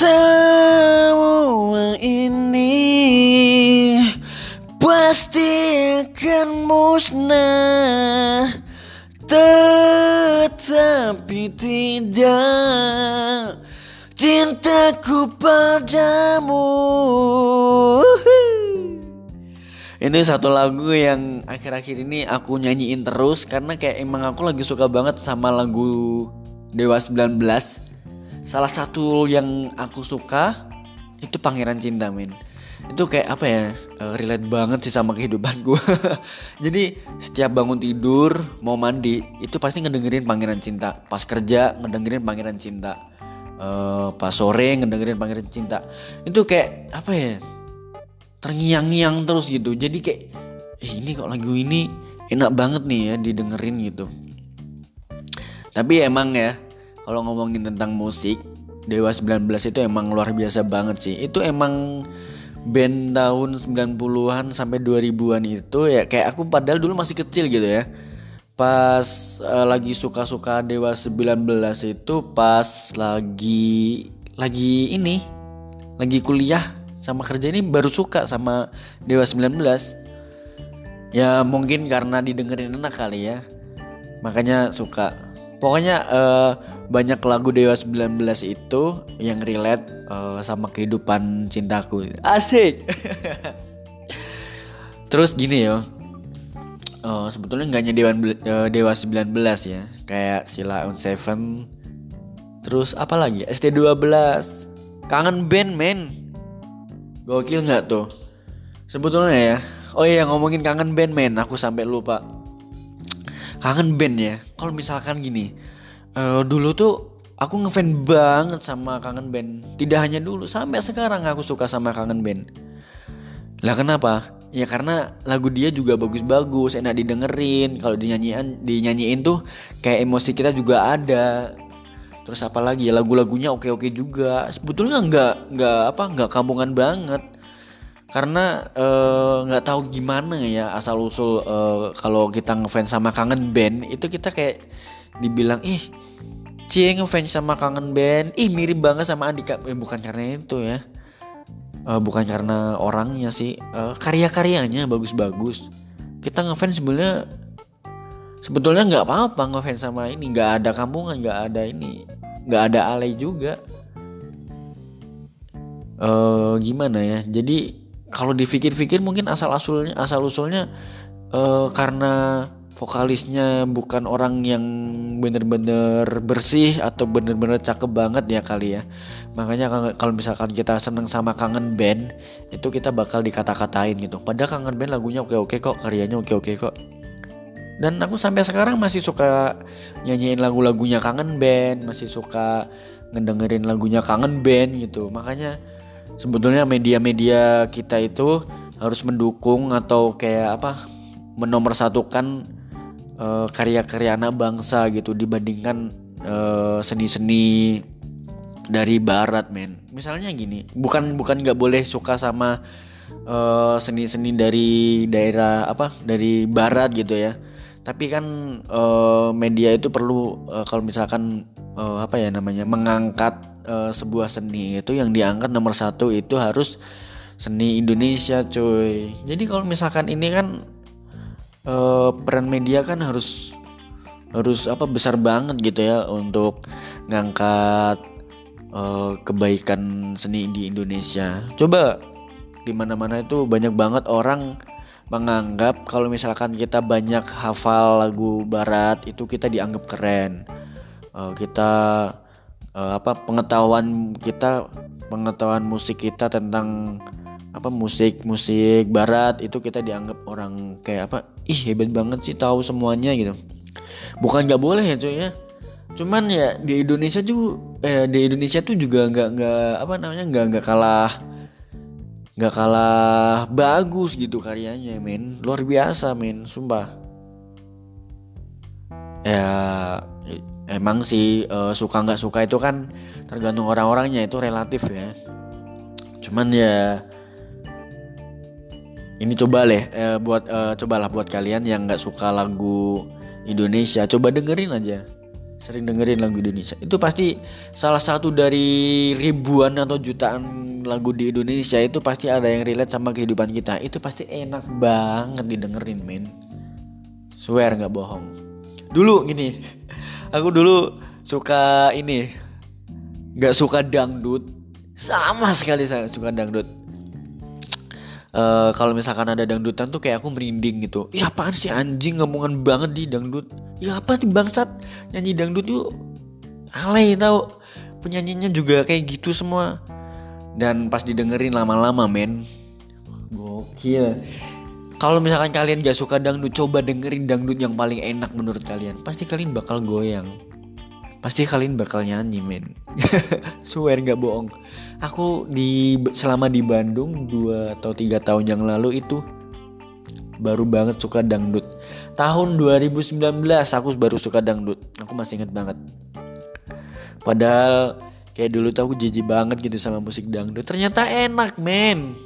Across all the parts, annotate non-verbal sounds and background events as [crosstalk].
Semua ini pasti akan musnah. Tetapi tidak cintaku padamu. Ini satu lagu yang akhir-akhir ini aku nyanyiin terus Karena kayak emang aku lagi suka banget sama lagu Dewa 19 Salah satu yang aku suka itu Pangeran Cinta men. Itu kayak apa ya uh, relate banget sih sama kehidupanku [laughs] jadi setiap bangun tidur mau mandi itu pasti ngedengerin Pangeran Cinta. Pas kerja ngedengerin Pangeran Cinta. Uh, pas sore ngedengerin Pangeran Cinta. Itu kayak apa ya terngiang-ngiang terus gitu. Jadi kayak eh, ini kok lagu ini enak banget nih ya didengerin gitu. Tapi emang ya kalau ngomongin tentang musik Dewa 19 itu emang luar biasa banget sih. Itu emang band tahun 90-an sampai 2000-an itu ya kayak aku padahal dulu masih kecil gitu ya. Pas uh, lagi suka-suka Dewa 19 itu pas lagi lagi ini lagi kuliah sama kerja ini baru suka sama Dewa 19 ya mungkin karena didengerin enak kali ya. Makanya suka pokoknya uh, banyak lagu Dewa 19 itu yang relate uh, sama kehidupan cintaku asik [laughs] terus gini ya uh, sebetulnya nggak hanya Dewa uh, Dewa 19 ya kayak Sila on Seven terus apa lagi ST12 kangen band men Gokil nggak tuh? Sebetulnya ya. Oh iya ngomongin kangen band men, aku sampai lupa. Kangen band ya. Kalau misalkan gini, uh, dulu tuh aku ngefan banget sama kangen band. Tidak hanya dulu, sampai sekarang aku suka sama kangen band. Lah kenapa? Ya karena lagu dia juga bagus-bagus, enak didengerin. Kalau dinyanyiin, dinyanyiin tuh kayak emosi kita juga ada terus apalagi ya lagu-lagunya oke-oke juga sebetulnya nggak nggak apa nggak kampungan banget karena eh, nggak uh, tahu gimana ya asal usul uh, kalau kita ngefans sama kangen band itu kita kayak dibilang ih cie ngefans sama kangen band. Ih mirip banget sama Andika. Eh, bukan karena itu ya. Uh, bukan karena orangnya sih. Uh, karya-karyanya bagus-bagus. Kita ngefans sebenarnya sebetulnya nggak apa-apa ngefans sama ini. Nggak ada kampungan nggak ada ini. Nggak ada alay juga. Uh, gimana ya? Jadi kalau dipikir-pikir mungkin asal usulnya asal usulnya uh, karena vokalisnya bukan orang yang bener-bener bersih atau bener-bener cakep banget ya kali ya. Makanya kalau misalkan kita seneng sama kangen band itu kita bakal dikata-katain gitu. Padahal kangen band lagunya oke-oke kok karyanya oke-oke kok. Dan aku sampai sekarang masih suka nyanyiin lagu-lagunya kangen band masih suka ngedengerin lagunya kangen band gitu. Makanya sebetulnya media-media kita itu harus mendukung atau kayak apa menomorsatukan uh, karya-karya anak bangsa gitu dibandingkan uh, seni-seni dari barat men. Misalnya gini bukan bukan nggak boleh suka sama uh, seni-seni dari daerah apa dari barat gitu ya tapi kan uh, media itu perlu uh, kalau misalkan uh, apa ya namanya mengangkat uh, sebuah seni itu yang diangkat nomor satu itu harus seni Indonesia cuy. Jadi kalau misalkan ini kan uh, peran media kan harus harus apa besar banget gitu ya untuk ngangkat uh, kebaikan seni di Indonesia. Coba di mana-mana itu banyak banget orang menganggap kalau misalkan kita banyak hafal lagu barat itu kita dianggap keren. Uh, kita uh, apa pengetahuan kita pengetahuan musik kita tentang apa musik musik barat itu kita dianggap orang kayak apa ih hebat banget sih tahu semuanya gitu. Bukan nggak boleh ya cuy ya. Cuman ya di Indonesia juga eh, di Indonesia tuh juga nggak nggak apa namanya nggak nggak kalah nggak kalah bagus gitu karyanya men. Luar biasa men sumpah. Ya emang sih uh, suka nggak suka itu kan tergantung orang-orangnya itu relatif ya. Cuman ya ini coba leh eh, buat eh, cobalah buat kalian yang nggak suka lagu Indonesia coba dengerin aja sering dengerin lagu Indonesia. Itu pasti salah satu dari ribuan atau jutaan lagu di Indonesia itu pasti ada yang relate sama kehidupan kita. Itu pasti enak banget didengerin men. Swear nggak bohong. Dulu gini [laughs] aku dulu suka ini nggak suka dangdut. Sama sekali saya suka dangdut uh, kalau misalkan ada dangdutan tuh kayak aku merinding gitu. Ya apaan sih anjing ngomongan banget di dangdut. Ya apa sih bangsat? Nyanyi dangdut yuk. Alay tau. Penyanyinya juga kayak gitu semua. Dan pas didengerin lama-lama men. Gokil. Kalau misalkan kalian gak suka dangdut coba dengerin dangdut yang paling enak menurut kalian. Pasti kalian bakal goyang pasti kalian bakal nyanyi men. [laughs] Swear nggak bohong. Aku di selama di Bandung dua atau tiga tahun yang lalu itu baru banget suka dangdut. Tahun 2019 aku baru suka dangdut. Aku masih inget banget. Padahal kayak dulu tuh aku jijik banget gitu sama musik dangdut. Ternyata enak men.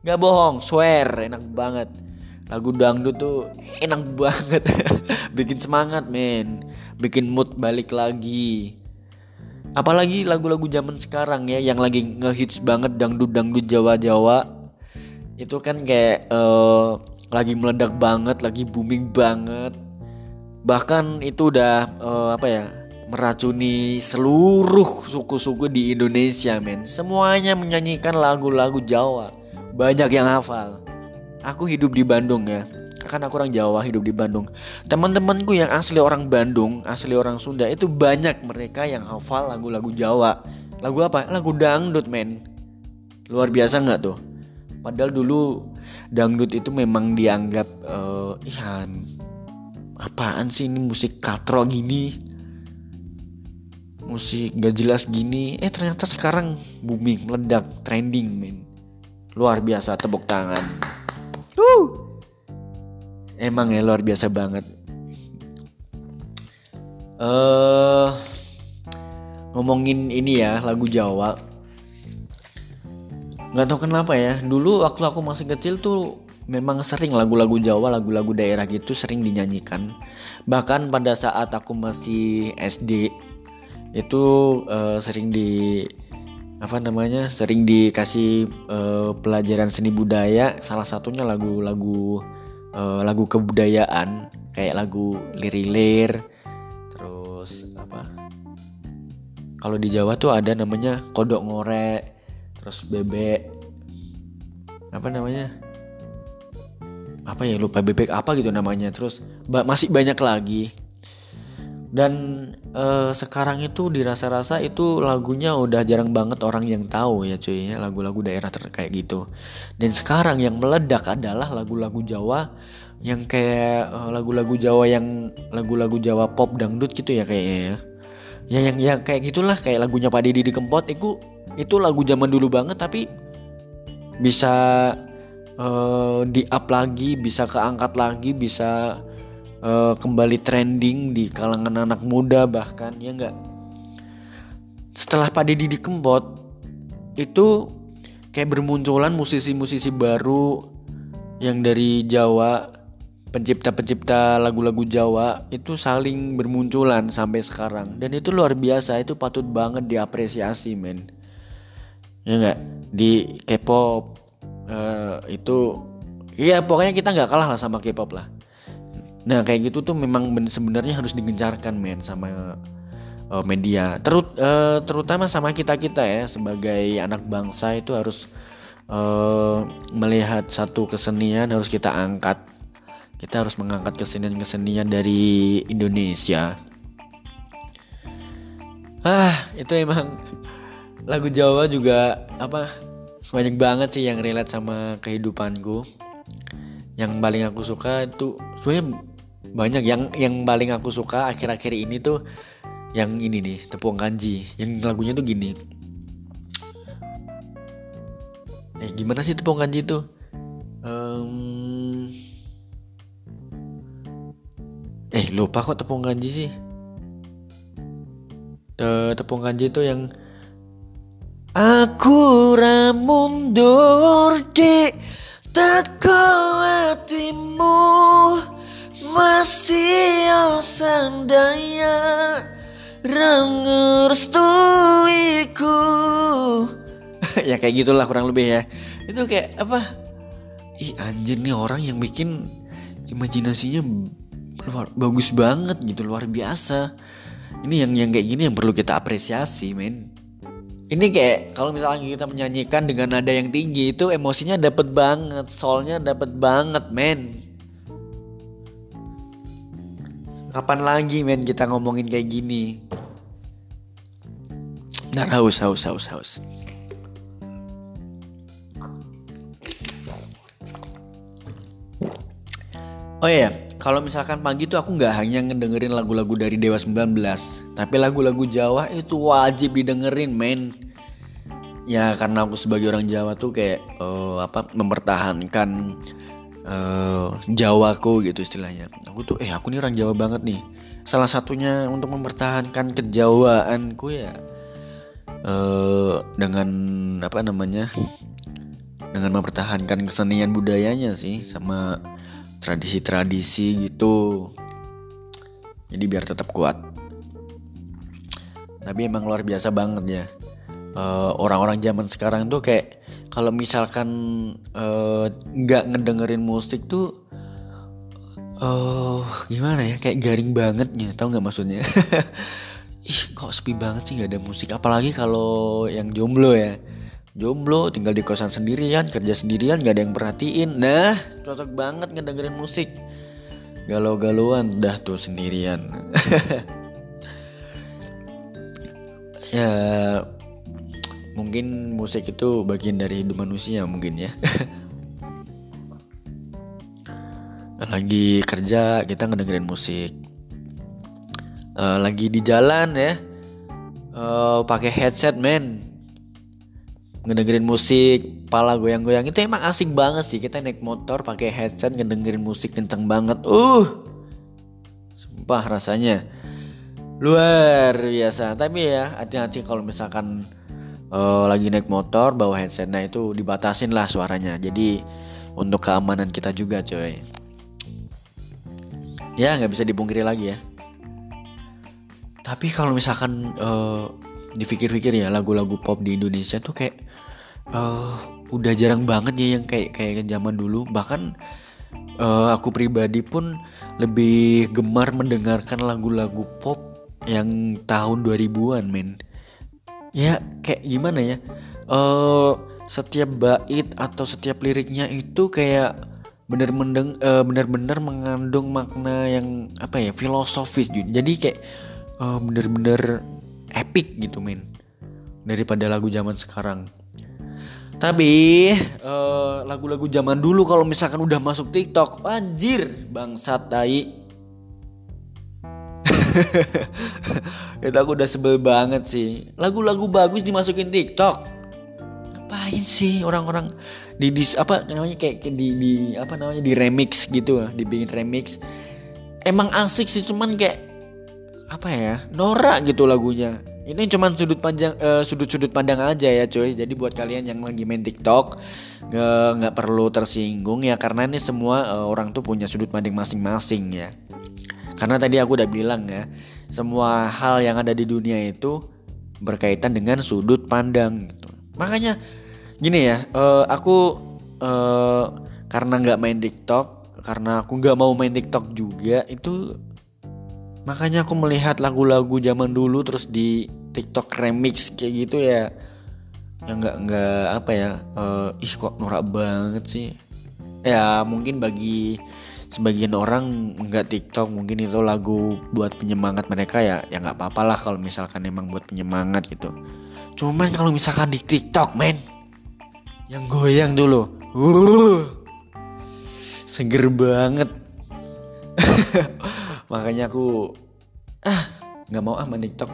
Nggak bohong swear enak banget. Lagu dangdut tuh enak [laughs] banget. Bikin semangat men bikin mood balik lagi. Apalagi lagu-lagu zaman sekarang ya yang lagi ngehits banget dangdut dangdut Jawa Jawa itu kan kayak uh, lagi meledak banget lagi booming banget. Bahkan itu udah uh, apa ya meracuni seluruh suku-suku di Indonesia men. Semuanya menyanyikan lagu-lagu Jawa. Banyak yang hafal. Aku hidup di Bandung ya kan aku orang Jawa hidup di Bandung. Teman-temanku yang asli orang Bandung asli orang Sunda itu banyak mereka yang hafal lagu-lagu Jawa. Lagu apa? Lagu dangdut men. Luar biasa nggak tuh? Padahal dulu dangdut itu memang dianggap uh, ya apaan sih ini musik katro gini? Musik gak jelas gini. Eh ternyata sekarang booming meledak trending men. Luar biasa tepuk tangan. Uh. Emang ya luar biasa banget. Uh, ngomongin ini ya lagu Jawa. Gak tau kenapa ya. Dulu waktu aku masih kecil tuh memang sering lagu-lagu Jawa, lagu-lagu daerah gitu sering dinyanyikan. Bahkan pada saat aku masih SD itu uh, sering di apa namanya sering dikasih uh, pelajaran seni budaya salah satunya lagu-lagu uh, lagu kebudayaan kayak lagu lirilir terus apa? Kalau di Jawa tuh ada namanya kodok ngorek terus bebek apa namanya? Apa ya lupa bebek apa gitu namanya terus masih banyak lagi dan uh, sekarang itu dirasa-rasa itu lagunya udah jarang banget orang yang tahu ya cuy ya lagu-lagu daerah kayak gitu. Dan sekarang yang meledak adalah lagu-lagu Jawa yang kayak eh, lagu-lagu Jawa yang lagu-lagu Jawa pop dangdut gitu ya kayaknya ya ya. Yang yang kayak gitulah kayak lagunya Pak Didi di Kempot itu itu lagu zaman dulu banget tapi bisa uh, di up lagi bisa keangkat lagi bisa uh, kembali trending di kalangan anak muda bahkan ya enggak setelah Pak Deddy dikempot itu kayak bermunculan musisi-musisi baru yang dari Jawa pencipta-pencipta lagu-lagu Jawa itu saling bermunculan sampai sekarang. Dan itu luar biasa itu patut banget diapresiasi men. Ya enggak di K-pop uh, itu ya pokoknya kita nggak kalah lah sama K-pop lah Nah kayak gitu tuh memang sebenarnya harus digencarkan men sama uh, media. Terut uh, terutama sama kita kita ya sebagai anak bangsa itu harus uh, melihat satu kesenian harus kita angkat. Kita harus mengangkat kesenian-kesenian dari Indonesia. Ah itu emang [laughs] lagu Jawa juga apa banyak banget sih yang relate sama kehidupanku. Yang paling aku suka itu sebenarnya banyak yang yang paling aku suka akhir-akhir ini tuh yang ini nih tepung kanji. Yang lagunya tuh gini. Eh gimana sih tepung kanji tuh? Um, eh lupa kok tepung kanji sih. Te tepung kanji tuh yang aku ramundur di hatimu masih sandaya rangerstuiku [laughs] ya kayak gitulah kurang lebih ya. Itu kayak apa? Ih anjir nih orang yang bikin imajinasinya luar bagus banget gitu luar biasa. Ini yang yang kayak gini yang perlu kita apresiasi men. Ini kayak kalau misalnya kita menyanyikan dengan nada yang tinggi itu emosinya dapet banget soalnya dapet banget men Kapan lagi men kita ngomongin kayak gini? Nah, haus, haus, haus, haus. Oh iya, kalau misalkan pagi tuh aku nggak hanya ngedengerin lagu-lagu dari Dewa 19, tapi lagu-lagu Jawa itu wajib didengerin, men. Ya karena aku sebagai orang Jawa tuh kayak uh, apa mempertahankan uh, Jawaku gitu istilahnya. Aku tuh eh aku nih orang Jawa banget nih. Salah satunya untuk mempertahankan kejawaanku ya uh, dengan apa namanya? dengan mempertahankan kesenian budayanya sih sama tradisi-tradisi gitu. Jadi biar tetap kuat. Tapi emang luar biasa banget ya. Eh, orang-orang uh, zaman sekarang tuh kayak kalau misalkan eh, nggak uh, ngedengerin musik tuh uh, gimana ya? Kayak garing banget ya tau nggak maksudnya? [laughs] Ih kok sepi banget sih nggak ada musik. Apalagi kalau yang jomblo ya. Jomblo tinggal di kosan sendirian kerja sendirian nggak ada yang perhatiin. Nah cocok banget ngedengerin musik. Galau-galauan dah tuh sendirian. [laughs] Ya mungkin musik itu bagian dari hidup manusia mungkin ya. [laughs] Lagi kerja kita ngedengerin musik. Uh, lagi di jalan ya. Uh, pakai headset men. Ngedengerin musik pala goyang-goyang. Itu emang asik banget sih kita naik motor pakai headset ngedengerin musik kenceng banget. Uh sumpah rasanya luar biasa. Tapi ya hati-hati kalau misalkan uh, lagi naik motor bawa headsetnya itu dibatasin lah suaranya. Jadi untuk keamanan kita juga coy. Ya nggak bisa dipungkiri lagi ya. Tapi kalau misalkan uh, dipikir-pikir ya lagu-lagu pop di Indonesia tuh kayak uh, udah jarang banget ya yang kayak kayak zaman dulu. Bahkan uh, aku pribadi pun lebih gemar mendengarkan lagu-lagu pop yang tahun 2000-an men ya kayak gimana ya? Uh, setiap bait atau setiap liriknya itu kayak bener-bener uh, bener-bener mengandung makna yang apa ya filosofis jadi kayak uh, bener-bener epic gitu men. Daripada lagu zaman sekarang. Tapi lagu-lagu uh, zaman dulu kalau misalkan udah masuk TikTok anjir bangsat tai [laughs] itu aku udah sebel banget sih. Lagu-lagu bagus dimasukin TikTok. Ngapain sih orang-orang di dis apa namanya kayak di di apa namanya di remix gitu dibikin remix. Emang asik sih cuman kayak apa ya norak gitu lagunya. Ini cuman sudut panjang uh, sudut-sudut pandang aja ya cuy. Jadi buat kalian yang lagi main TikTok nggak perlu tersinggung ya karena ini semua uh, orang tuh punya sudut pandang masing-masing ya karena tadi aku udah bilang ya, semua hal yang ada di dunia itu berkaitan dengan sudut pandang gitu. Makanya gini ya, uh, aku uh, karena nggak main TikTok, karena aku nggak mau main TikTok juga itu makanya aku melihat lagu-lagu zaman dulu terus di TikTok remix kayak gitu ya yang nggak nggak apa ya uh, ih kok norak banget sih ya mungkin bagi sebagian orang nggak TikTok mungkin itu lagu buat penyemangat mereka ya ya nggak apa-apa lah kalau misalkan emang buat penyemangat gitu. Cuman kalau misalkan di TikTok men yang goyang dulu uh, seger banget. [laughs] Makanya aku ah nggak mau ah main TikTok.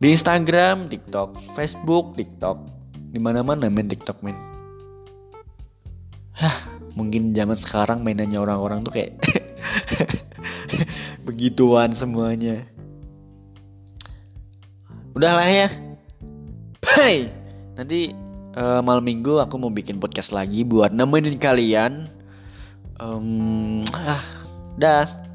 Di Instagram TikTok Facebook TikTok. Di mana mana main TikTok men mungkin zaman sekarang mainannya orang-orang tuh kayak [laughs] begituan semuanya. Udahlah ya. Hai nanti uh, malam minggu aku mau bikin podcast lagi buat nemenin kalian. Um, ah dah